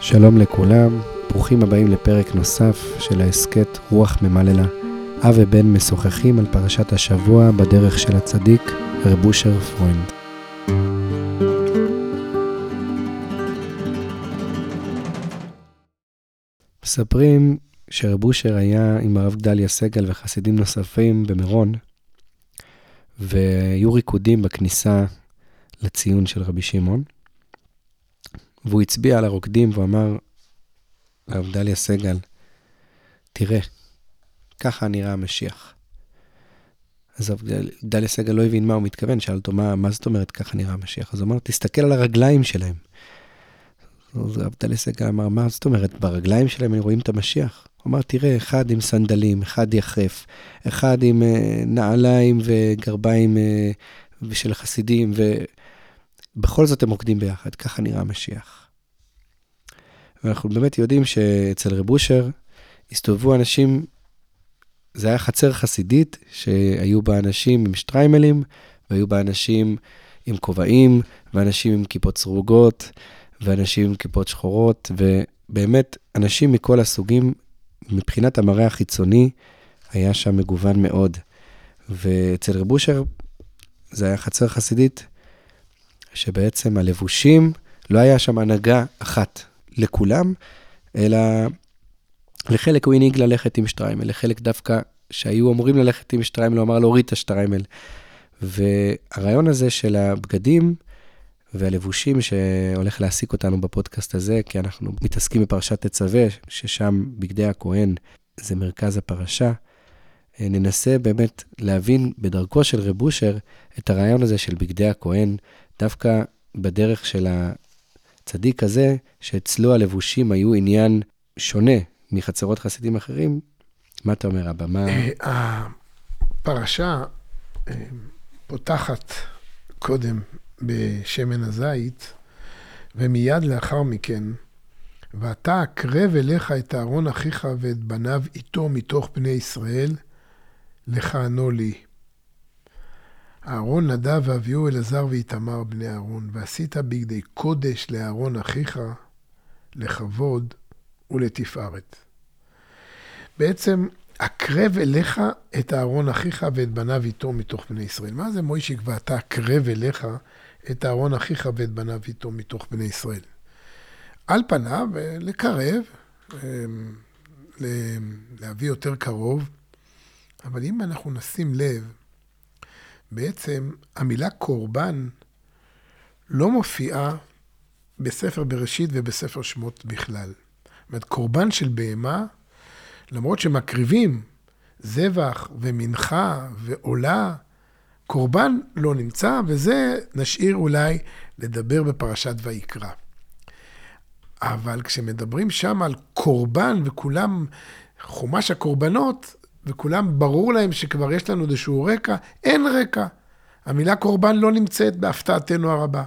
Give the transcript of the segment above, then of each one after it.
שלום לכולם, ברוכים הבאים לפרק נוסף של ההסכת רוח ממללא. אב ובן משוחחים על פרשת השבוע בדרך של הצדיק, רב אושר פרוינד. מספרים שרב אושר היה עם הרב גדליה סגל וחסידים נוספים במירון, והיו ריקודים בכניסה לציון של רבי שמעון. והוא הצביע על הרוקדים והוא אמר לרב דליה סגל, תראה, ככה נראה המשיח. אז דליה סגל לא הבין מה הוא מתכוון, שאל אותו, מה, מה זאת אומרת ככה נראה המשיח? אז הוא אמר, תסתכל על הרגליים שלהם. אז רב דליה סגל אמר, מה זאת אומרת, ברגליים שלהם הם רואים את המשיח? הוא אמר, תראה, אחד עם סנדלים, אחד יחף, אחד עם uh, נעליים וגרביים uh, של חסידים, ובכל זאת הם רוקדים ביחד, ככה נראה המשיח. ואנחנו באמת יודעים שאצל רב אושר הסתובבו אנשים, זה היה חצר חסידית, שהיו בה אנשים עם שטריימלים, והיו בה אנשים עם כובעים, ואנשים עם כיפות סרוגות, ואנשים עם כיפות שחורות, ובאמת, אנשים מכל הסוגים, מבחינת המראה החיצוני, היה שם מגוון מאוד. ואצל רב אושר, זה היה חצר חסידית, שבעצם הלבושים, לא היה שם הנהגה אחת. לכולם, אלא לחלק הוא הנהיג ללכת עם שטריימל, לחלק דווקא שהיו אמורים ללכת עם שטריימל, הוא אמר להוריד את השטריימל. והרעיון הזה של הבגדים והלבושים שהולך להעסיק אותנו בפודקאסט הזה, כי אנחנו מתעסקים בפרשת תצווה, ששם בגדי הכהן זה מרכז הפרשה, ננסה באמת להבין בדרכו של רב אושר את הרעיון הזה של בגדי הכהן, דווקא בדרך של צדיק כזה, שאצלו הלבושים היו עניין שונה מחצרות חסידים אחרים, מה אתה אומר, אבא? מה... אה, הפרשה אה, פותחת קודם בשמן הזית, ומיד לאחר מכן, ואתה אקרב אליך את אהרון אחיך ואת בניו איתו מתוך בני ישראל, לכהנו לי. אהרון נדב ואביהו אלעזר ואיתמר בני אהרון, ועשית בגדי קודש לאהרון אחיך, לכבוד ולתפארת. בעצם, הקרב אליך את אהרון אחיך ואת בניו איתו מתוך בני ישראל. מה זה מוישיק ואתה אקרב אליך את אהרון אחיך ואת בניו איתו מתוך בני ישראל? על פניו, לקרב, אמ, להביא יותר קרוב, אבל אם אנחנו נשים לב, בעצם המילה קורבן לא מופיעה בספר בראשית ובספר שמות בכלל. זאת אומרת, קורבן של בהמה, למרות שמקריבים זבח ומנחה ועולה, קורבן לא נמצא, וזה נשאיר אולי לדבר בפרשת ויקרא. אבל כשמדברים שם על קורבן וכולם, חומש הקורבנות, וכולם ברור להם שכבר יש לנו איזשהו רקע, אין רקע. המילה קורבן לא נמצאת בהפתעתנו הרבה.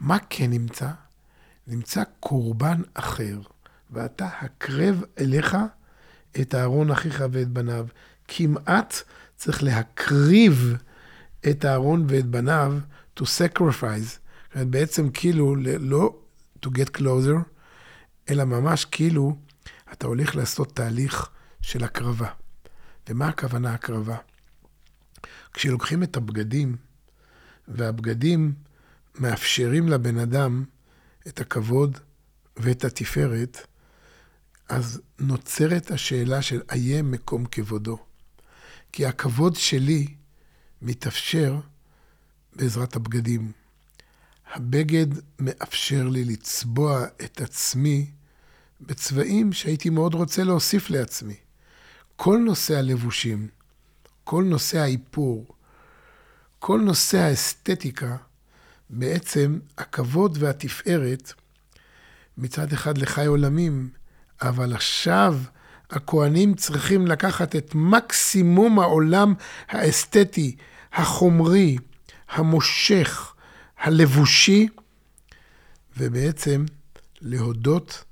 מה כן נמצא? נמצא קורבן אחר, ואתה הקרב אליך את אהרון אחיך ואת בניו. כמעט צריך להקריב את אהרון ואת בניו to sacrifice. בעצם כאילו, לא to get closer, אלא ממש כאילו אתה הולך לעשות תהליך של הקרבה. למה הכוונה הקרבה? כשלוקחים את הבגדים, והבגדים מאפשרים לבן אדם את הכבוד ואת התפארת, אז נוצרת השאלה של איה מקום כבודו. כי הכבוד שלי מתאפשר בעזרת הבגדים. הבגד מאפשר לי לצבוע את עצמי בצבעים שהייתי מאוד רוצה להוסיף לעצמי. כל נושא הלבושים, כל נושא האיפור, כל נושא האסתטיקה, בעצם הכבוד והתפארת, מצד אחד לחי עולמים, אבל עכשיו הכוהנים צריכים לקחת את מקסימום העולם האסתטי, החומרי, המושך, הלבושי, ובעצם להודות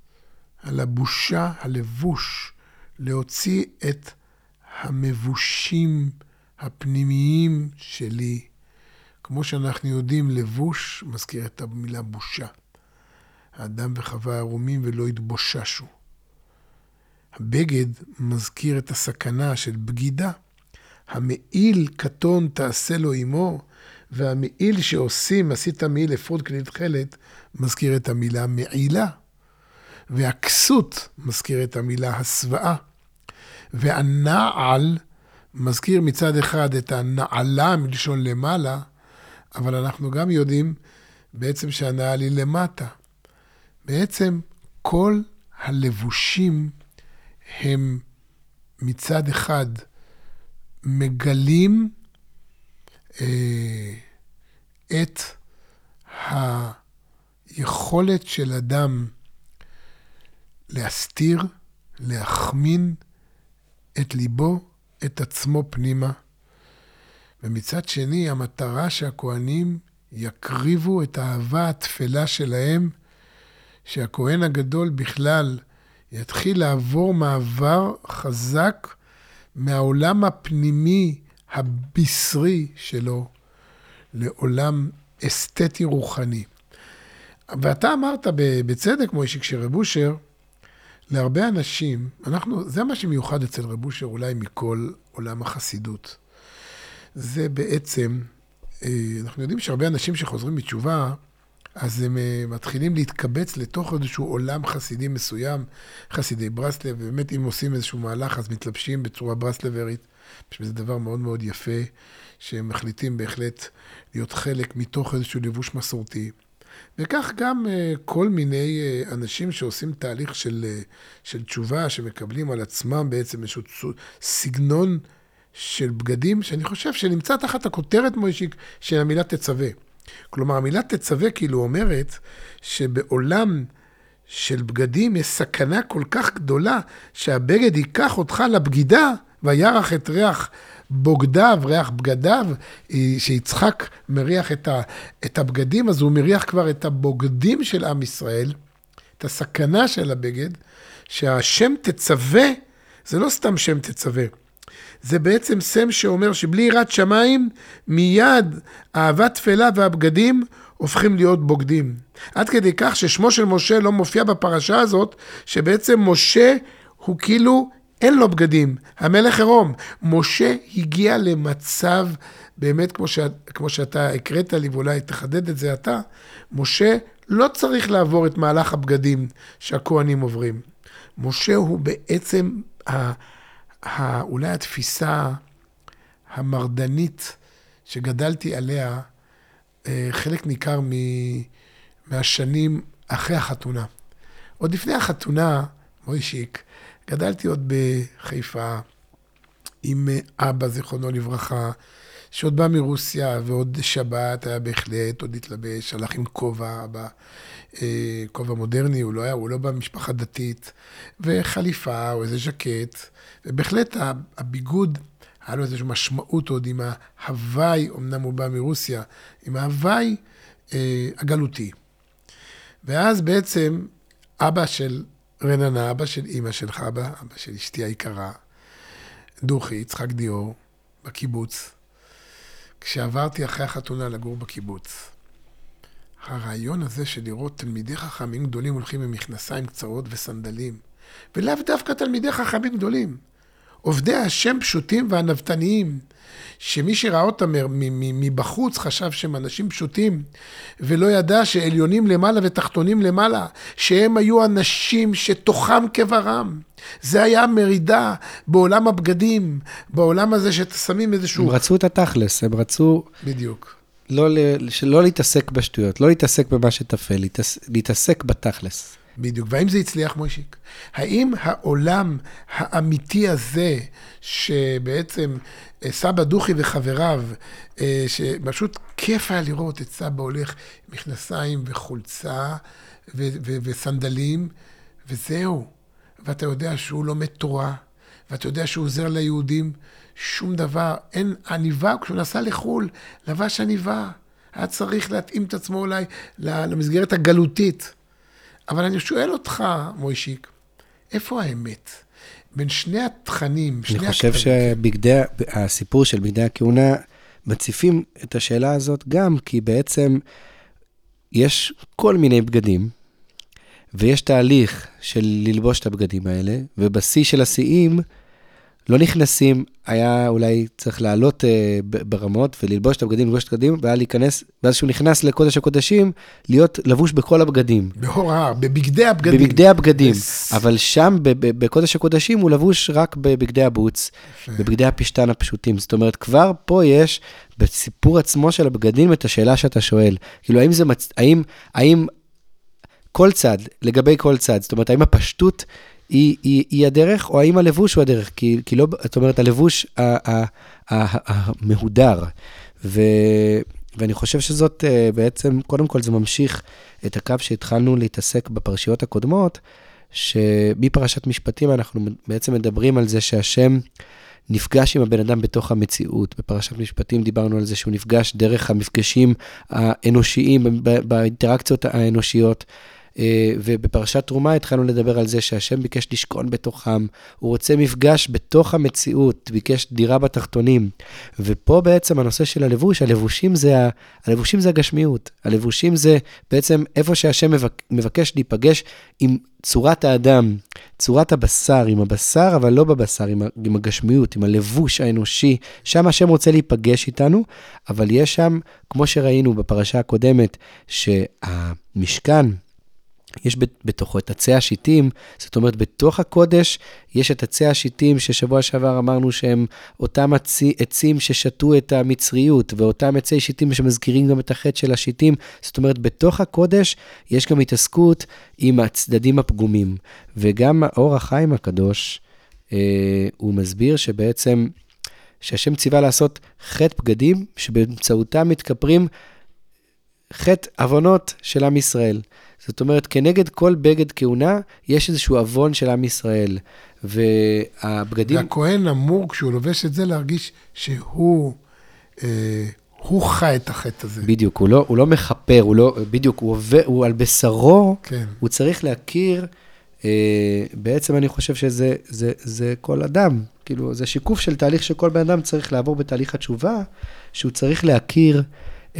על הבושה, הלבוש, להוציא את המבושים, הפנימיים שלי. כמו שאנחנו יודעים, לבוש מזכיר את המילה בושה. האדם וחווה ערומים ולא התבוששו. הבגד מזכיר את הסכנה של בגידה. המעיל קטון תעשה לו עמו, והמעיל שעושים, עשית מעיל אפוד כלי תכלת, מזכיר את המילה מעילה. והכסות מזכיר את המילה הסוואה. והנעל מזכיר מצד אחד את הנעלה מלשון למעלה, אבל אנחנו גם יודעים בעצם שהנעל היא למטה. בעצם כל הלבושים הם מצד אחד מגלים אה, את היכולת של אדם להסתיר, להחמין את ליבו, את עצמו פנימה. ומצד שני, המטרה שהכוהנים יקריבו את האהבה התפלה שלהם, שהכהן הגדול בכלל יתחיל לעבור מעבר חזק מהעולם הפנימי הבשרי שלו לעולם אסתטי רוחני. ואתה אמרת בצדק, מוישי, כשרב אושר, להרבה אנשים, אנחנו, זה מה שמיוחד אצל רב אושר אולי מכל עולם החסידות. זה בעצם, אה, אנחנו יודעים שהרבה אנשים שחוזרים בתשובה, אז הם אה, מתחילים להתקבץ לתוך איזשהו עולם חסידי מסוים, חסידי ברסלב, ובאמת אם עושים איזשהו מהלך אז מתלבשים בצורה ברסלברית, שזה דבר מאוד מאוד יפה, שהם מחליטים בהחלט להיות חלק מתוך איזשהו לבוש מסורתי. וכך גם uh, כל מיני uh, אנשים שעושים תהליך של, של תשובה, שמקבלים על עצמם בעצם איזשהו סגנון של בגדים, שאני חושב שנמצא תחת הכותרת, מוישיק, של המילה תצווה. כלומר, המילה תצווה כאילו אומרת שבעולם של בגדים יש סכנה כל כך גדולה שהבגד ייקח אותך לבגידה וירח את ריח בוגדיו, ריח בגדיו, שיצחק מריח את, ה, את הבגדים, אז הוא מריח כבר את הבוגדים של עם ישראל, את הסכנה של הבגד, שהשם תצווה, זה לא סתם שם תצווה. זה בעצם שם שאומר שבלי יראת שמיים, מיד אהבת תפלה והבגדים הופכים להיות בוגדים. עד כדי כך ששמו של משה לא מופיע בפרשה הזאת, שבעצם משה הוא כאילו אין לו בגדים, המלך עירום. משה הגיע למצב, באמת כמו, ש... כמו שאתה הקראת לי, ואולי תחדד את זה אתה, משה לא צריך לעבור את מהלך הבגדים שהכוהנים עוברים. משה הוא בעצם ה... אולי התפיסה המרדנית שגדלתי עליה אה, חלק ניכר. מהשנים אחרי החתונה. עוד לפני החתונה, מוישיק, גדלתי עוד בחיפה עם אבא, זיכרונו לברכה, שעוד בא מרוסיה, ועוד שבת היה בהחלט, עוד התלבש, הלך עם כובע, אה, כובע מודרני, הוא לא היה, הוא לא בא ממשפחה דתית, וחליפה או איזה ז'קט, ובהחלט הביגוד, היה לו איזושהי משמעות עוד עם ההוואי, אמנם הוא בא מרוסיה, עם ההוואי אה, הגלותי. ואז בעצם אבא של רננה, אבא של אימא שלך, אבא, אבא של אשתי היקרה, דוכי, יצחק דיאור, בקיבוץ. כשעברתי אחרי החתונה לגור בקיבוץ, הרעיון הזה של לראות תלמידי חכמים גדולים הולכים עם מכנסיים קצרות וסנדלים, ולאו דווקא תלמידי חכמים גדולים, עובדי השם פשוטים והנבטניים, שמי שראה אותם מבחוץ חשב שהם אנשים פשוטים, ולא ידע שעליונים למעלה ותחתונים למעלה, שהם היו אנשים שתוכם כברם. זה היה מרידה בעולם הבגדים, בעולם הזה ששמים איזשהו... הם רצו את התכלס, הם רצו... בדיוק. לא, לא להתעסק בשטויות, לא להתעסק במה שטפל, להתעסק בתכלס. בדיוק. והאם זה הצליח, מוישיק? האם העולם האמיתי הזה, שבעצם אה, סבא דוכי וחבריו, אה, שפשוט כיף היה לראות את סבא הולך מכנסיים וחולצה ו- ו- וסנדלים, וזהו. ואתה יודע שהוא לומד תורה, ואתה יודע שהוא עוזר ליהודים, שום דבר, אין עניבה, כשהוא נסע לחו"ל, לבש עניבה. היה צריך להתאים את עצמו אולי למסגרת הגלותית. אבל אני שואל אותך, מוישיק, איפה האמת? בין שני התכנים, אני שני חושב הכתבים. שהסיפור של בגדי הכהונה מציפים את השאלה הזאת גם כי בעצם יש כל מיני בגדים, ויש תהליך של ללבוש את הבגדים האלה, ובשיא של השיאים לא נכנסים, היה אולי צריך לעלות אה, ברמות וללבוש את הבגדים, ללבוש את הבגדים, והיה להיכנס, ואז כשהוא נכנס לקודש הקודשים, להיות לבוש בכל הבגדים. בהור ההר, בבגדי הבגדים. בבגדי הבגדים. בס- אבל שם, בקודש הקודשים, הוא לבוש רק בבגדי הבוץ, יפה. בבגדי הפשתן הפשוטים. זאת אומרת, כבר פה יש, בסיפור עצמו של הבגדים, את השאלה שאתה שואל. כאילו, האם זה מצ... האם, האם כל צד, לגבי כל צד, זאת אומרת, האם הפשטות היא, היא, היא הדרך, או האם הלבוש הוא הדרך? כי, כי לא, זאת אומרת, הלבוש המהודר. ו... ואני חושב שזאת אה, בעצם, קודם כל זה ממשיך את הקו שהתחלנו להתעסק בפרשיות הקודמות, שמפרשת משפטים אנחנו בעצם מדברים על זה שהשם נפגש עם הבן אדם בתוך המציאות. בפרשת משפטים דיברנו על זה שהוא נפגש דרך המפגשים האנושיים, באינטראקציות האנושיות. אה, ובפרשת תרומה התחלנו לדבר על זה שהשם ביקש לשכון בתוכם, הוא רוצה מפגש בתוך המציאות, ביקש דירה בתחתונים. ופה בעצם הנושא של הלבוש, הלבושים זה, ה- הלבושים זה הגשמיות. הלבושים זה בעצם איפה שהשם מבק, מבקש להיפגש עם צורת האדם, צורת הבשר, עם הבשר, אבל לא בבשר, עם, עם הגשמיות, עם הלבוש האנושי. שם השם רוצה להיפגש איתנו, אבל יש שם, כמו שראינו בפרשה הקודמת, שהמשכן, יש בת- בתוכו את עצי השיטים, זאת אומרת, בתוך הקודש יש את עצי השיטים ששבוע שעבר אמרנו שהם אותם עצי, עצים ששתו את המצריות, ואותם עצי שיטים שמזכירים גם את החטא של השיטים. זאת אומרת, בתוך הקודש יש גם התעסקות עם הצדדים הפגומים. וגם האור החיים הקדוש, אה, הוא מסביר שבעצם, שהשם ציווה לעשות חטא בגדים, שבאמצעותם מתכפרים חטא עוונות של עם ישראל. זאת אומרת, כנגד כל בגד כהונה, יש איזשהו עוון של עם ישראל. והבגדים, והכהן אמור, כשהוא לובש את זה, להרגיש שהוא אה, הוא חי את החטא הזה. בדיוק, הוא לא, הוא לא מכפר, הוא לא, בדיוק, הוא, עובר, הוא על בשרו, כן. הוא צריך להכיר, אה, בעצם אני חושב שזה זה, זה כל אדם, כאילו, זה שיקוף של תהליך שכל בן אדם צריך לעבור בתהליך התשובה, שהוא צריך להכיר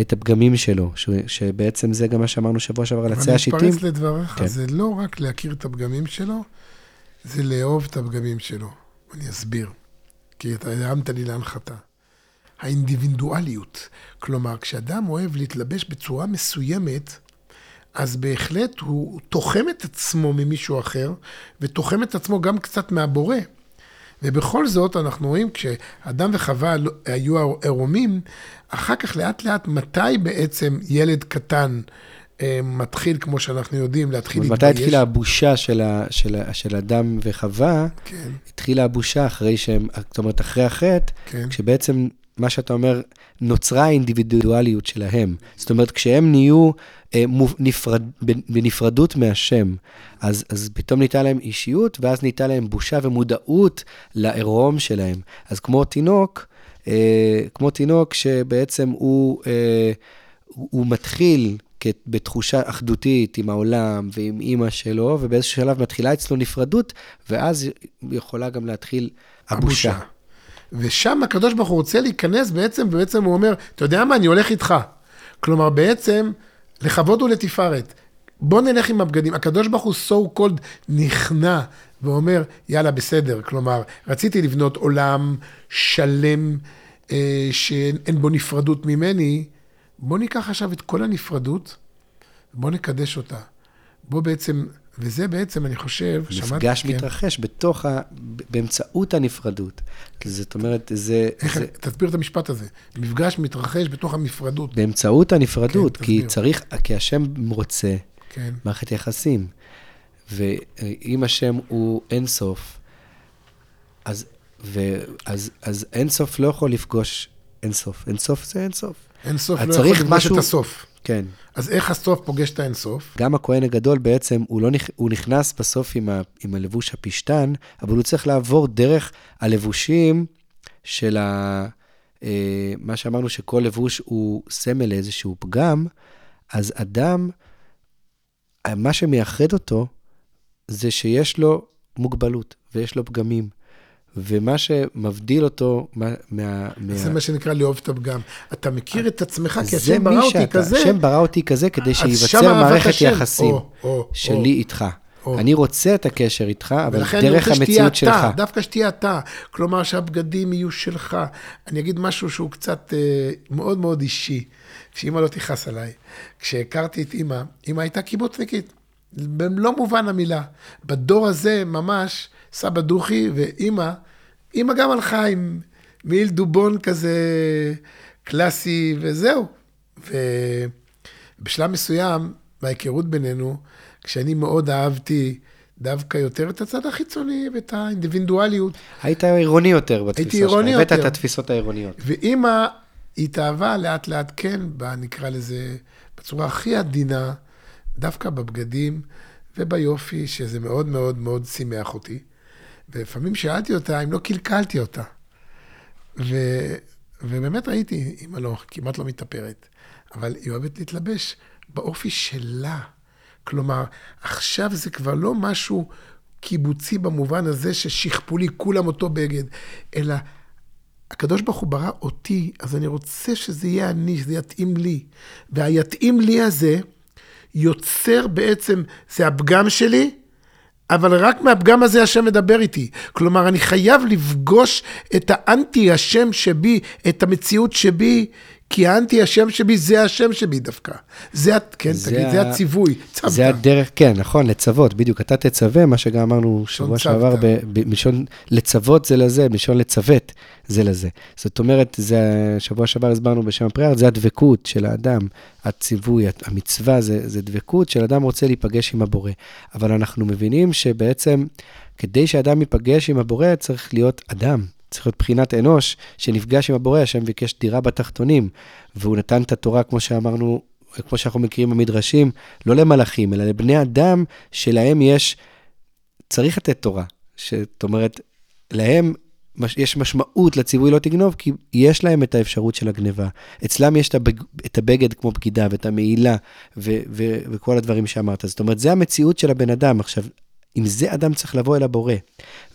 את הפגמים שלו, ש, שבעצם זה גם מה שאמרנו שבוע שעבר על עצי אני השיטים. מתפרץ לדבריך, כן. זה לא רק להכיר את הפגמים שלו, זה לאהוב את הפגמים שלו. אני אסביר, כי אתה הרמת לי להנחתה. האינדיבידואליות. כלומר, כשאדם אוהב להתלבש בצורה מסוימת, אז בהחלט הוא תוחם את עצמו ממישהו אחר, ותוחם את עצמו גם קצת מהבורא. ובכל זאת, אנחנו רואים כשאדם וחווה לא- היו עירומים, אחר כך לאט לאט, מתי בעצם ילד קטן אה, מתחיל, כמו שאנחנו יודעים, להתחיל מתי התחילה הבושה של, ה, של, ה, של אדם וחווה? כן, התחילה הבושה אחרי שהם, זאת אומרת, אחרי החטא, כן. כשבעצם, מה שאתה אומר, נוצרה האינדיבידואליות שלהם. זאת אומרת, כשהם נהיו אה, מוב- נפרד, בנפרדות מהשם, אז, אז פתאום ניתנה להם אישיות, ואז ניתנה להם בושה ומודעות לעירום שלהם. אז כמו תינוק, אה, כמו תינוק שבעצם הוא, אה, הוא הוא מתחיל בתחושה אחדותית עם העולם ועם אימא שלו, ובאיזשהו שלב מתחילה אצלו נפרדות, ואז יכולה גם להתחיל הבושה. ושם הקדוש ברוך הוא רוצה להיכנס בעצם, ובעצם הוא אומר, אתה יודע מה, אני הולך איתך. כלומר, בעצם, לכבוד ולתפארת. בוא נלך עם הבגדים. הקדוש ברוך הוא so called נכנע ואומר, יאללה, בסדר. כלומר, רציתי לבנות עולם שלם אה, שאין בו נפרדות ממני. בוא ניקח עכשיו את כל הנפרדות, בוא נקדש אותה. בוא בעצם, וזה בעצם, אני חושב, מפגש כן. מתרחש בתוך ה... באמצעות הנפרדות. זאת אומרת, זה... איך, זה תסביר את המשפט הזה. מפגש מתרחש בתוך הנפרדות. באמצעות הנפרדות, כן, כי תסביר. צריך, כי השם רוצה כן. מערכת יחסים. ואם השם הוא אינסוף, אז, ואז, אז אינסוף לא יכול לפגוש אינסוף. אינסוף זה אינסוף. אין סוף אז לא יכול לפגוש משהו- את הסוף. כן. אז איך הסוף פוגש את האינסוף? גם הכהן הגדול בעצם, הוא, לא נכ... הוא נכנס בסוף עם, ה... עם הלבוש הפשתן, אבל הוא צריך לעבור דרך הלבושים של ה... אה, מה שאמרנו שכל לבוש הוא סמל לאיזשהו פגם, אז אדם, מה שמייחד אותו זה שיש לו מוגבלות. ויש לו פגמים. ומה שמבדיל אותו מה... מה, זה מה שנקרא לאהוב את הפגם. אתה מכיר את עצמך, כי השם ברא אותי. כזה. השם ברא אותי כזה כדי שייווצר מערכת. יחסים שלי. איתך. או. אני רוצה את הקשר איתך, אבל ולכן אני דרך רוצה שתהיה המציאות שלך. אתה, דווקא שתהיה אתה. כלומר, שהבגדים יהיו שלך. אני אגיד משהו שהוא קצת אה, מאוד מאוד אישי, שאמא לא תכעס עליי. כשהכרתי את אמא, אמא הייתה קיבוצניקית, במלוא מובן המילה. בדור הזה ממש, סבא דוכי ואמא, אמא גם הלכה עם מעיל דובון כזה קלאסי, וזהו. ובשלב מסוים, בהיכרות בינינו, כשאני מאוד אהבתי דווקא יותר את הצד החיצוני ואת האינדיבידואליות, היית עירוני יותר בתפיסה שלך. עירוני הבאת יותר. את התפיסות העירוניות. ואימא התאהבה לאט לאט, כן, נקרא לזה, בצורה הכי עדינה, דווקא בבגדים וביופי, שזה מאוד מאוד מאוד שימח אותי. ולפעמים שאלתי אותה אם לא קלקלתי אותה. ו, ובאמת ראיתי, אימא לא, כמעט לא מתאפרת, אבל היא אוהבת להתלבש באופי שלה. כלומר, עכשיו זה כבר לא משהו קיבוצי במובן הזה ששכפו לי כולם אותו בגד, אלא הקדוש ברוך הוא ברא אותי, אז אני רוצה שזה יהיה אני, שזה יתאים לי. והיתאים לי הזה יוצר בעצם, זה הפגם שלי, אבל רק מהפגם הזה השם מדבר איתי. כלומר, אני חייב לפגוש את האנטי השם שבי, את המציאות שבי, כי האנטי השם שבי זה השם שבי דווקא. זה, כן, זה תגיד, ה- זה הציווי. צוותא. זה הדרך, כן, נכון, לצוות, בדיוק. אתה תצווה, מה שגם אמרנו שבוע. שעבר, ב- מלשון לצוות זה לזה, מלשון לצוות זה לזה. זאת אומרת, זה, שבוע שעבר הסברנו בשם הפריאר, זה הדבקות של האדם, הציווי, המצווה, זה, זה דבקות של אדם רוצה להיפגש עם הבורא. אבל אנחנו מבינים שבעצם, כדי שאדם ייפגש עם הבורא, צריך להיות אדם. צריך להיות בחינת אנוש שנפגש עם הבורא, השם ביקש דירה בתחתונים, והוא נתן את התורה, כמו שאמרנו, כמו שאנחנו מכירים במדרשים, לא למלאכים, אלא לבני אדם שלהם יש, צריך לתת תורה. זאת אומרת, להם יש משמעות לציווי לא תגנוב, כי יש להם את האפשרות של הגניבה. אצלם יש את הבגד כמו בגידה ואת המעילה ו, ו, וכל הדברים שאמרת. זאת אומרת, זה המציאות של הבן אדם. עכשיו, עם זה אדם צריך לבוא אל הבורא.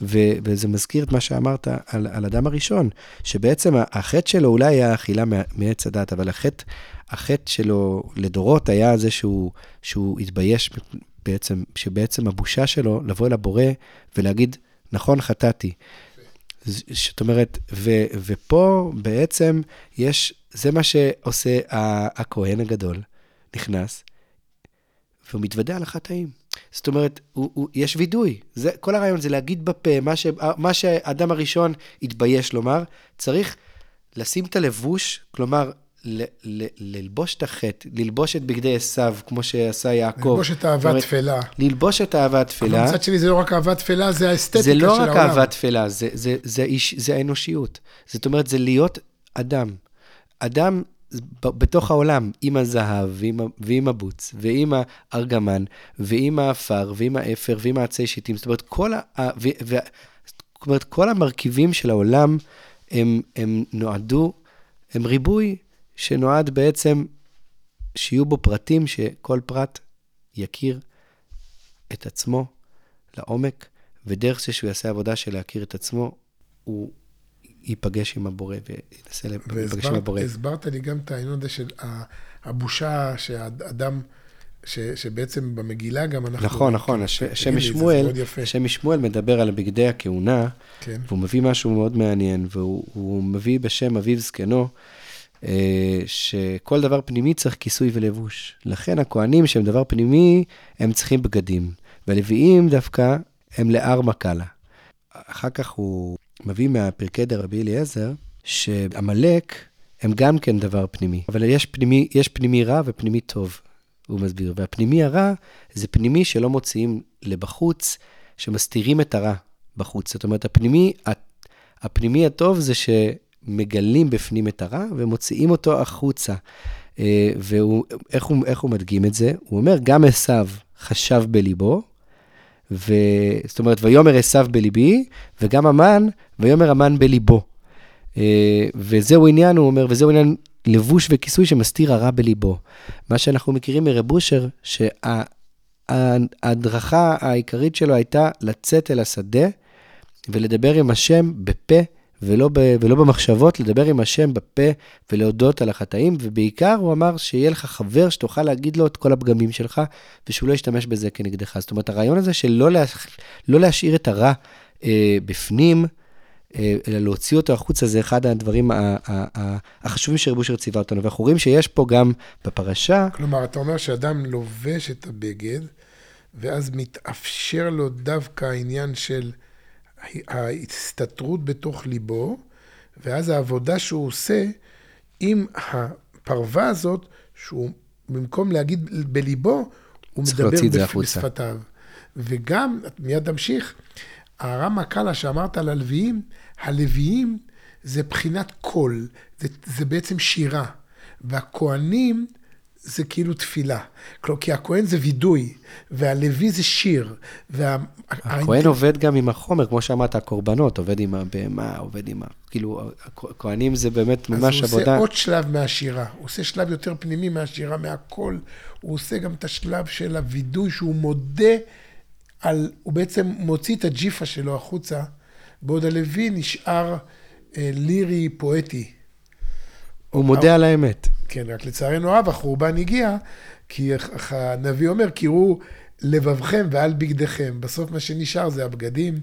ו, וזה מזכיר את מה שאמרת על, על אדם הראשון, שבעצם החטא שלו אולי היה אכילה מעץ הדת, אבל החטא, החטא שלו לדורות היה זה שהוא, שהוא התבייש בעצם, שבעצם הבושה שלו לבוא אל הבורא ולהגיד, נכון, חטאתי. זאת אומרת, ו, ופה בעצם יש, זה מה שעושה הכהן הגדול, נכנס, והוא מתוודה על החטאים. זאת אומרת, הוא, הוא, יש וידוי. זה, כל הרעיון זה להגיד בפה, מה, ש, מה שהאדם הראשון התבייש לומר, צריך לשים את הלבוש, כלומר, ל, ל, ללבוש את החטא, ללבוש את בגדי עשיו, כמו שעשה יעקב. ללבוש את אומרת, תפלה. ללבוש את האהבה אבל תפילה. מצד שני זה לא רק אהבה תפלה, זה האסתטיקה זה של לא העולם. רק אהבה תפלה, זה, זה, זה, איש, זה האנושיות. זאת אומרת, זה להיות אדם. אדם בתוך העולם, עם הזהב, ועם, ועם הבוץ, ועם הארגמן, ועם האפר, ועם האפר, ועם העצי שיטים. זאת אומרת, כל, ה- ו, ו, זאת אומרת, כל המרכיבים של העולם, הם, הם נועדו, הם ריבוי שנועד בעצם שיהיו בו פרטים, שכל פרט יכיר את עצמו לעומק, ודרך זה שהוא יעשה עבודה של להכיר את עצמו, הוא ייפגש עם הבורא וינסה להיפגש עם הבורא. והסברת לי גם את העניין הזה של הבושה שהאדם, ש, שבעצם במגילה גם אנחנו... נכון, נכון, השם יפה. השם משמואל מדבר על בגדי הכהונה, כן. והוא מביא משהו מאוד מעניין, והוא הוא מביא בשם אביו זקנו, אה, שכל דבר פנימי צריך כיסוי ולבוש. לכן הכהנים שהם דבר פנימי, הם צריכים בגדים. והלוויים דווקא הם לאר מקאלה. אחר כך הוא מביא מהפרקי דרבי אליעזר, שעמלק הם גם כן דבר פנימי. אבל יש פנימי, יש פנימי רע ופנימי טוב, הוא מסביר. והפנימי הרע זה פנימי שלא מוציאים לבחוץ, שמסתירים את הרע בחוץ. זאת אומרת, הפנימי, הפנימי הטוב זה שמגלים בפנים את הרע ומוציאים אותו החוצה. אה, ואיך הוא, איך הוא מדגים את זה? הוא אומר, גם עשיו חשב בליבו, ו... זאת אומרת, ויאמר עשיו בליבי, וגם המן, ויאמר המן בליבו. אה, וזהו עניין, הוא אומר, וזהו עניין לבוש וכיסוי שמסתיר הרע בליבו. מה שאנחנו מכירים מרב אושר, שההדרכה העיקרית שלו הייתה לצאת אל השדה ולדבר עם השם בפה ולא, ב, ולא במחשבות, לדבר עם השם בפה ולהודות על החטאים, ובעיקר הוא אמר שיהיה לך חבר שתוכל להגיד לו את כל הפגמים שלך, ושהוא לא ישתמש בזה כנגדך. זאת אומרת, הרעיון הזה של לא, לה, לא להשאיר את הרע אה, בפנים, אה, אלא להוציא אותו החוצה, זה אחד הדברים החשובים שרבו אושר ציווה אותנו. ואנחנו רואים שיש פה גם בפרשה... כלומר, אתה אומר שאדם לובש את הבגד, ואז מתאפשר לו דווקא העניין של ההסתתרות בתוך ליבו, ואז העבודה שהוא עושה עם הפרווה הזאת, שהוא במקום להגיד בליבו, הוא מדבר בשפתיו. וגם, מיד תמשיך, הרמא קאלה שאמרת על הלוויים, הלוויים זה בחינת קול, זה, זה בעצם שירה. והכוהנים זה כאילו תפילה. כלומר, כי הכהן זה וידוי, והלוי זה שיר. וה... הכהן עובד גם עם החומר, כמו שאמרת, הקורבנות, עובד עם הבהמה, עובד עם ה... כאילו, הכהנים זה באמת ממש עבודה. אז הוא עושה עוד שלב מהשירה. הוא עושה שלב יותר פנימי מהשירה, מהקול. הוא עושה גם את השלב של הווידוי, שהוא מודה על... הוא בעצם מוציא את הג'יפה שלו החוצה, בעוד הלוי נשאר אה, לירי פואטי. הוא מודה על האמת. כן, רק לצערנו הרב, החורבן הגיע, כי הנביא אומר, קראו לבבכם ועל בגדיכם. בסוף מה שנשאר זה הבגדים,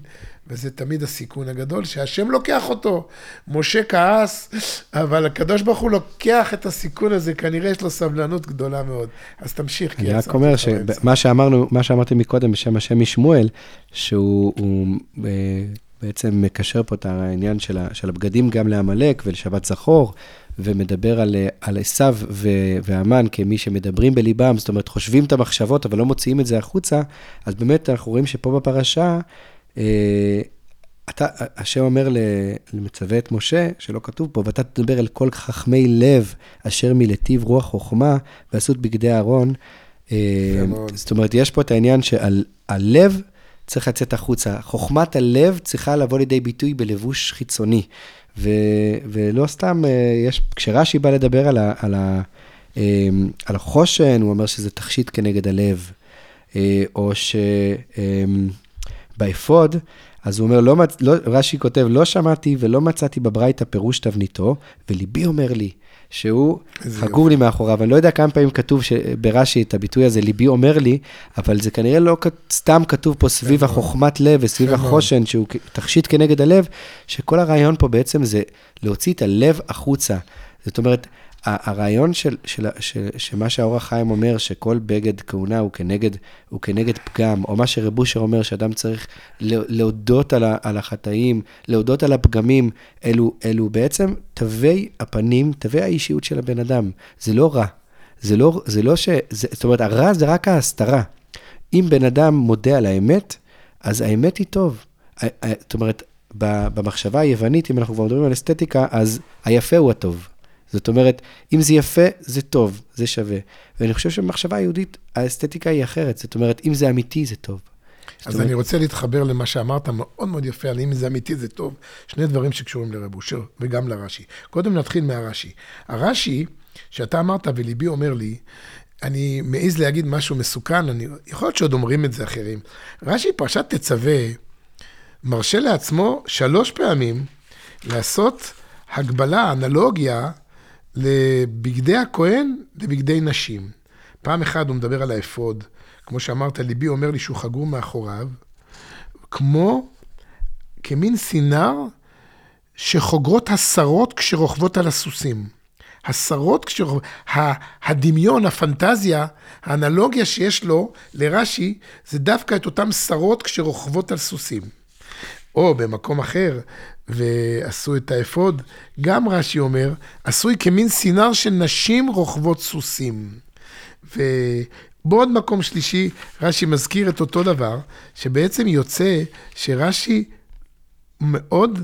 וזה תמיד הסיכון הגדול, שהשם לוקח אותו. משה כעס, אבל הקדוש ברוך הוא לוקח את הסיכון הזה, כנראה יש לו סבלנות גדולה מאוד. אז תמשיך. אני רק אומר שמה שאמרנו, מה שאמרתי מקודם בשם השם משמואל, שהוא... הוא, אה, בעצם מקשר פה את העניין של הבגדים גם לעמלק ולשבת זכור, ומדבר על עשיו והמן כמי שמדברים בליבם, זאת אומרת, חושבים את המחשבות, אבל לא מוציאים את זה החוצה, אז באמת אנחנו רואים שפה בפרשה, אה, אתה, השם אומר, למצווה את משה, שלא כתוב פה, ואתה תדבר אל כל חכמי לב, אשר מלטיב רוח חוכמה, ועשות בגדי אהרון. אה, זאת אומרת, יש פה את העניין שעל הלב צריך לצאת החוצה. חוכמת הלב צריכה לבוא לידי ביטוי בלבוש חיצוני. ו, ולא סתם, אה, יש, כשרש"י בא לדבר על, ה, על, ה, אמ, על החושן, הוא אומר שזה תכשיט כנגד הלב, אה, או שבאפוד, אמ, אז הוא אומר, לא, לא, רש"י כותב, לא שמעתי ולא מצאתי בברייתא פירוש תבניתו, וליבי אומר לי, שהוא חגור לי מאחוריו. אני לא יודע כמה פעמים כתוב ברש"י את הביטוי הזה, ליבי אומר לי, אבל זה כנראה לא סתם כתוב פה סביב החוכמת לב וסביב החושן, שהוא תכשיט כנגד הלב, שכל הרעיון פה בעצם זה להוציא את הלב החוצה. זאת אומרת, הרעיון של, של, של, שמה שהאור החיים אומר, שכל בגד כהונה הוא כנגד, הוא כנגד פגם, או מה שרב אושר אומר, שאדם צריך להודות על, ה, על החטאים, להודות על הפגמים, אלו, אלו בעצם תווי הפנים, תווי האישיות של הבן אדם. זה לא רע. זה לא, זה לא ש... זה, זאת אומרת, הרע זה רק ההסתרה. אם בן אדם מודה על האמת, אז האמת היא טוב. זאת אומרת, במחשבה היוונית, אם אנחנו כבר מדברים על אסתטיקה, אז היפה הוא הטוב. זאת אומרת, אם זה יפה, זה טוב, זה שווה. ואני חושב שבמחשבה היהודית, האסתטיקה היא אחרת. זאת אומרת, אם זה אמיתי, זה טוב. אז אומרת... אני רוצה להתחבר למה שאמרת, מאוד מאוד יפה, על אם זה אמיתי, זה טוב. שני דברים שקשורים לרב אושר וגם לרש"י. קודם נתחיל מהרש"י. הרש"י, שאתה אמרת וליבי אומר לי, אני מעז להגיד משהו מסוכן, אני, יכול להיות שעוד אומרים את זה אחרים. רש"י, פרשת תצווה, מרשה לעצמו שלוש פעמים לעשות הגבלה, אנלוגיה, לבגדי הכהן לבגדי נשים. פעם אחת הוא מדבר על האפוד, כמו שאמרת, ליבי אומר לי שהוא חגור מאחוריו, כמו, כמין סינר שחוגרות השרות כשרוכבות על הסוסים. השרות כשרוכבות, הדמיון, הפנטזיה, האנלוגיה שיש לו לרש"י, זה דווקא את אותן שרות כשרוכבות על סוסים. או במקום אחר, ועשו את האפוד, גם רש"י אומר, עשוי כמין סינר של נשים רוכבות סוסים. ובעוד מקום שלישי, רש"י מזכיר את אותו דבר, שבעצם יוצא שרש"י מאוד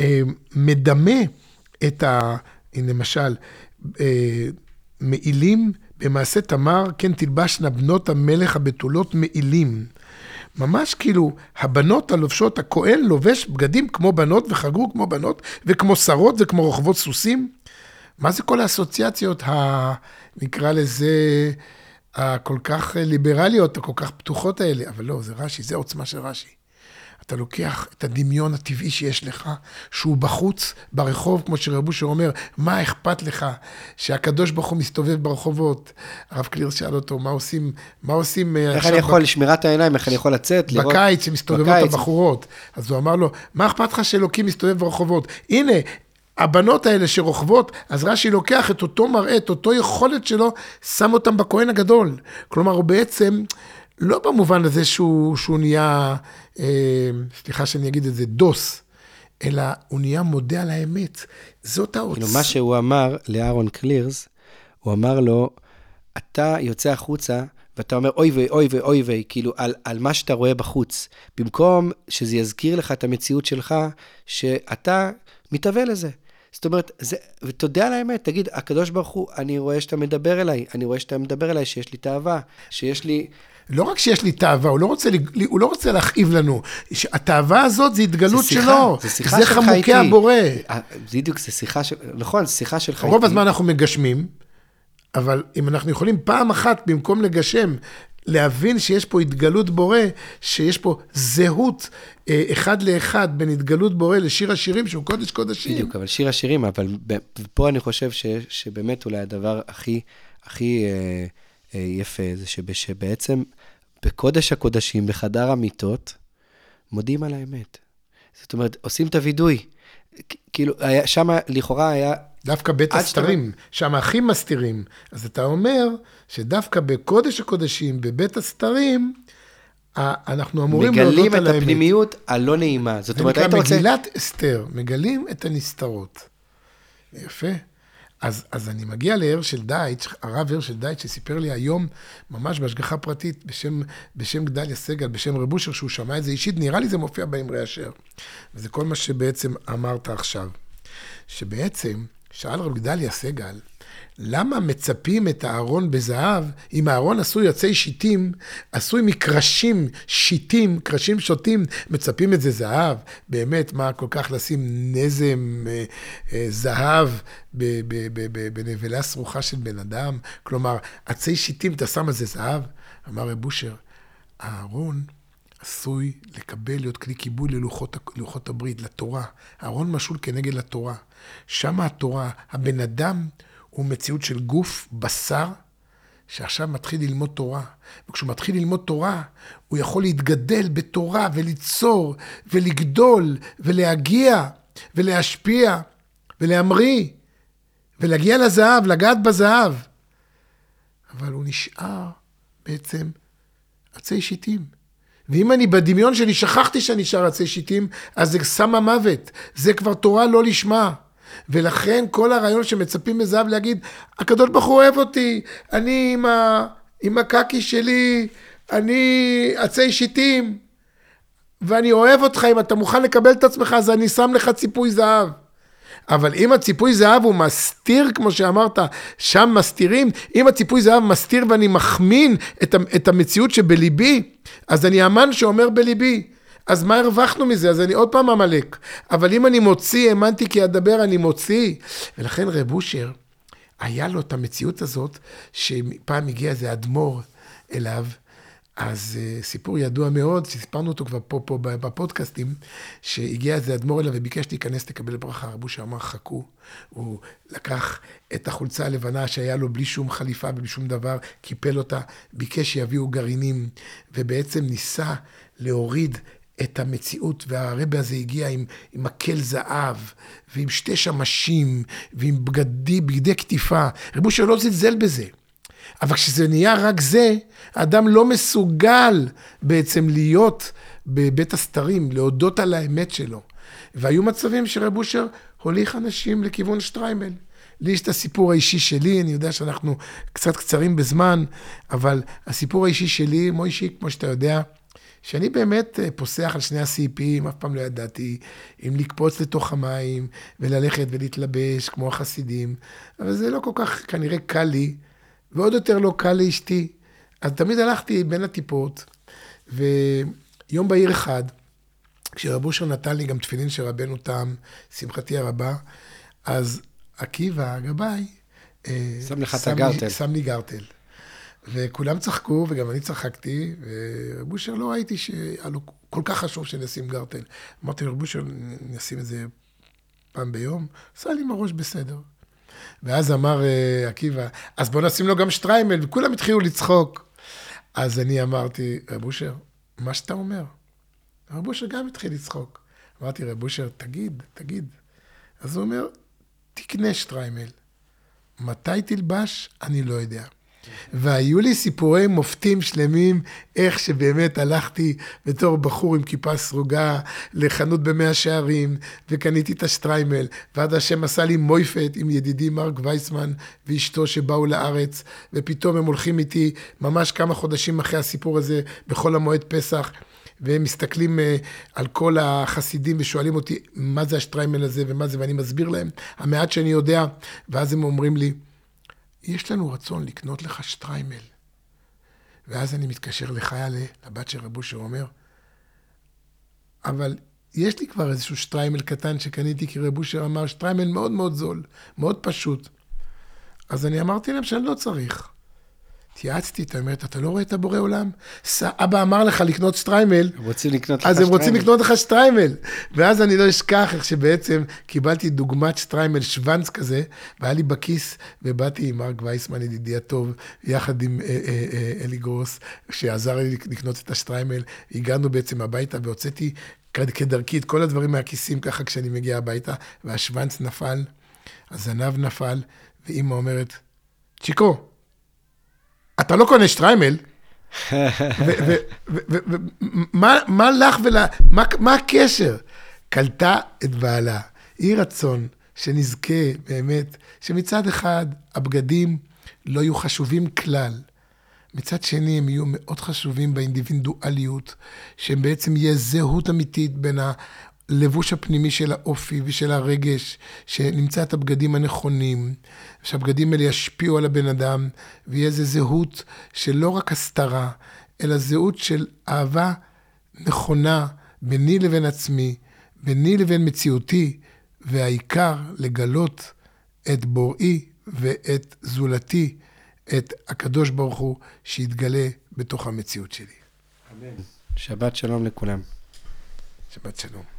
אה, מדמה את ה... למשל, אה, מעילים במעשה תמר, כן תלבשנה בנות המלך הבתולות מעילים. ממש כאילו, הבנות הלובשות, הכהן לובש בגדים כמו בנות וחגרו כמו בנות, וכמו שרות וכמו רוכבות סוסים. מה זה כל האסוציאציות, ה... נקרא לזה, הכל כך ליברליות, הכל כך פתוחות האלה? אבל לא, זה רש"י, זה עוצמה של רש"י. אתה לוקח את הדמיון הטבעי שיש לך, שהוא בחוץ, ברחוב, כמו שרב אושר אומר, מה אכפת לך שהקדוש ברוך הוא מסתובב ברחובות? הרב קליר שאל אותו, מה עושים, מה עושים אה, איך אני יכול, בק... שמירת העיניים, איך אני יכול לצאת, לראות... בקיץ, שמסתובבות בקיץ. הבחורות. אז הוא אמר לו, מה אכפת לך שאלוקים מסתובב ברחובות? הנה, הבנות האלה שרוכבות, אז רש"י לוקח את אותו מראה, את אותו יכולת שלו, שם אותם בכהן הגדול. כלומר, הוא בעצם, לא במובן הזה שהוא, שהוא נהיה, אה, סליחה שאני אגיד את זה, דוס, אלא הוא נהיה מודה על האמת. זאת העוצמה. כאילו, מה שהוא אמר לאהרון קלירס, הוא אמר לו, אתה יוצא החוצה, ואתה אומר, אוי ואי, אוי ואי, אוי כאילו, על, על מה שאתה רואה בחוץ. במקום שזה יזכיר לך את המציאות שלך, שאתה מתהווה לזה. זאת אומרת, זה, ותודה על האמת, תגיד, הקדוש ברוך הוא, אני רואה שאתה מדבר אליי, אני רואה שאתה מדבר אליי, שיש לי תאווה, שיש לי... לא רק שיש לי תאווה, הוא לא רוצה, הוא לא רוצה להכאיב לנו. התאווה הזאת זה התגלות זה שיחה, שלו. זה שיחה זה חמוקי הבורא. אה, בדיוק, זה שיחה של, נכון, שיחה של חייתי. רוב הזמן אנחנו מגשמים, אבל אם אנחנו יכולים פעם אחת, במקום לגשם, להבין שיש פה התגלות בורא, שיש פה זהות אה, אחד לאחד בין התגלות בורא לשיר השירים שהוא קודש קודשים. בדיוק, אבל שיר השירים, אבל פה אני חושב ש, שבאמת אולי הדבר הכי, הכי אה, אה, יפה זה שבעצם בקודש הקודשים, בחדר המיטות, מודים על האמת. זאת אומרת, עושים את הווידוי. כאילו, שם לכאורה היה דווקא בית הסתרים, שאתה... שם הכי מסתירים. אז אתה אומר שדווקא בקודש הקודשים, בבית הסתרים, אנחנו אמורים להודות על האמת. מגלים את הפנימיות הלא נעימה. זאת אומרת, היית רוצה... מגילת אסתר, מגלים את הנסתרות. יפה. אז, אז אני מגיע להרשל דייטש, הרב הרשל דייטש, שסיפר לי היום, ממש בהשגחה פרטית, בשם, בשם גדליה סגל, בשם רב אושר, שהוא שמע את זה אישית, נראה לי זה מופיע באמרי אשר. וזה כל מה שבעצם אמרת עכשיו. שבעצם, שאל רב גדליה סגל, למה מצפים את הארון בזהב, אם הארון עשוי יוצאי שיטים, עשוי מקרשים שיטים, קרשים שוטים, מצפים את זה זהב? באמת, מה כל כך לשים נזם אה, אה, זהב בנבלה סרוחה של בן אדם? כלומר, עצי שיטים, אתה שם על זה זהב? אמר רב בושר, הארון עשוי לקבל, להיות כלי ללוחות, ללוחות הברית, לתורה. הארון משול כנגד לתורה. שם התורה, הבן אדם הוא מציאות של גוף, בשר, שעכשיו מתחיל ללמוד תורה. וכשהוא מתחיל ללמוד תורה, הוא יכול להתגדל בתורה וליצור ולגדול ולהגיע ולהשפיע ולהמריא ולהגיע לזהב, לגעת בזהב. אבל הוא נשאר בעצם עצי שיטים. ואם אני בדמיון שלי שכחתי שאני נשאר עצי שיטים, אז זה סם המוות. זה כבר תורה לא לשמה. ולכן כל הרעיון שמצפים מזהב להגיד, הקדוש ברוך הוא אוהב אותי, אני עם, ה... עם הקקי שלי, אני עצי שיטים, ואני אוהב אותך, אם אתה מוכן לקבל את עצמך, אז אני שם לך ציפוי זהב. אבל אם הציפוי זהב הוא מסתיר, כמו שאמרת, שם מסתירים, אם הציפוי זהב מסתיר ואני מחמין את, המציאות שבליבי, אז אני אמן שאומר בליבי, אז מה הרווחנו מזה? אז אני עוד פעם עמלק. אבל אם אני מוציא, האמנתי כי אדבר, אני מוציא. ולכן רב אושר, היה לו את המציאות הזאת, שפעם הגיע איזה אדמו"ר אליו, אז uh, סיפור ידוע מאוד, שסיפרנו אותו כבר פה, פה בפודקאסטים, שהגיע איזה אדמו"ר אליו וביקש להיכנס לקבל ברכה. רב אושר אמר, חכו. הוא לקח את החולצה הלבנה שהיה לו בלי שום חליפה ובלי שום דבר, קיפל אותה, ביקש שיביאו גרעינים, ובעצם ניסה להוריד את המציאות, והרבה הזה הגיע עם, עם מקל זהב, ועם שתי שמשים, ועם בגדי, בגדי קטיפה. רבו אושר לא זלזל בזה. אבל כשזה נהיה רק זה, האדם לא מסוגל בעצם להיות בבית הסתרים, להודות על האמת שלו. והיו מצבים שרב אושר הוליך אנשים לכיוון שטריימל. לי יש את הסיפור האישי שלי, אני יודע שאנחנו קצת קצרים בזמן, אבל הסיפור האישי שלי, מוישי, כמו שאתה יודע, שאני באמת אה, פוסח על שני הסעיפים, אף פעם לא ידעתי אם לקפוץ לתוך המים וללכת ולהתלבש כמו החסידים, אבל זה לא כל כך כנראה קל לי, ועוד יותר לא קל לאשתי. אז תמיד הלכתי בין הטיפות, ויום בהיר אחד, כשרב אושר נתן לי גם תפילין של רבנו תם, שמחתי הרבה, אז עקיבא, הגבאי, שם לך את הגרטל. שם לי גרטל. וכולם צחקו, וגם אני צחקתי, ורב אושר לא ראיתי שהיה לו כל כך חשוב שנשים גרטל. אמרתי לרב אושר, נשים את זה פעם ביום, עשה לי עם הראש בסדר. ואז אמר uh, עקיבא, אז בוא נשים לו גם שטריימל, וכולם התחילו לצחוק. אז אני אמרתי, רב אושר, מה שאתה אומר. רב אושר גם התחיל לצחוק. אמרתי, רב אושר, תגיד, תגיד. אז הוא אומר, תקנה שטריימל. מתי תלבש? אני לא יודע. והיו לי סיפורי מופתים שלמים, איך שבאמת הלכתי בתור בחור עם כיפה סרוגה לחנות במאה שערים, וקניתי את השטריימל, ועד השם עשה לי מויפת עם ידידי מרק וייסמן ואשתו שבאו לארץ, ופתאום הם הולכים איתי ממש כמה חודשים אחרי הסיפור הזה, בחול המועד פסח. והם מסתכלים uh, על כל החסידים ושואלים אותי, מה זה השטריימל הזה ומה זה, ואני מסביר להם, המעט שאני יודע, ואז הם אומרים לי, יש לנו רצון לקנות לך שטריימל. ואז אני מתקשר לחיילה, לבת של רבו, שאומר, אבל יש לי כבר איזשהו שטריימל קטן שקניתי, כי רב אושר אמר, שטריימל מאוד מאוד זול, מאוד פשוט. אז אני אמרתי להם שאני לא צריך. התייעצתי איתה, אומרת, אתה לא רואה את הבורא עולם? אבא אמר לך לקנות שטריימל, הם רוצים לקנות לך אז שטריימל. הם רוצים לקנות לך שטריימל. ואז אני לא אשכח איך שבעצם קיבלתי דוגמת שטריימל, שוונץ כזה, והיה לי בכיס, ובאתי עם מרק וייסמן, ידידי הטוב, יחד עם אה, אה, אה, אלי גרוס, שעזר לי לקנות את השטריימל. הגענו בעצם הביתה והוצאתי כדרכי את כל הדברים מהכיסים ככה כשאני מגיע הביתה, והשוונץ נפל, הזנב נפל, ואימא אומרת, צ'יקו, אתה לא קונה שטריימל? ומה לך ול... מה, מה הקשר? קלטה את בעלה. יהי רצון שנזכה באמת, שמצד אחד הבגדים לא יהיו חשובים כלל. מצד שני, הם יהיו מאוד חשובים באינדיבידואליות, שהם בעצם יהיה זהות אמיתית בין הלבוש הפנימי של האופי ושל הרגש, שנמצא את הבגדים הנכונים, שהבגדים האלה ישפיעו על הבן אדם, ויהיה איזו זהות של לא רק הסתרה, אלא זהות של אהבה נכונה ביני לבין עצמי, ביני לבין מציאותי, והעיקר לגלות את בוראי ואת זולתי, את הקדוש ברוך הוא, שיתגלה בתוך המציאות שלי. אמן. שבת שלום לכולם. שבת שלום.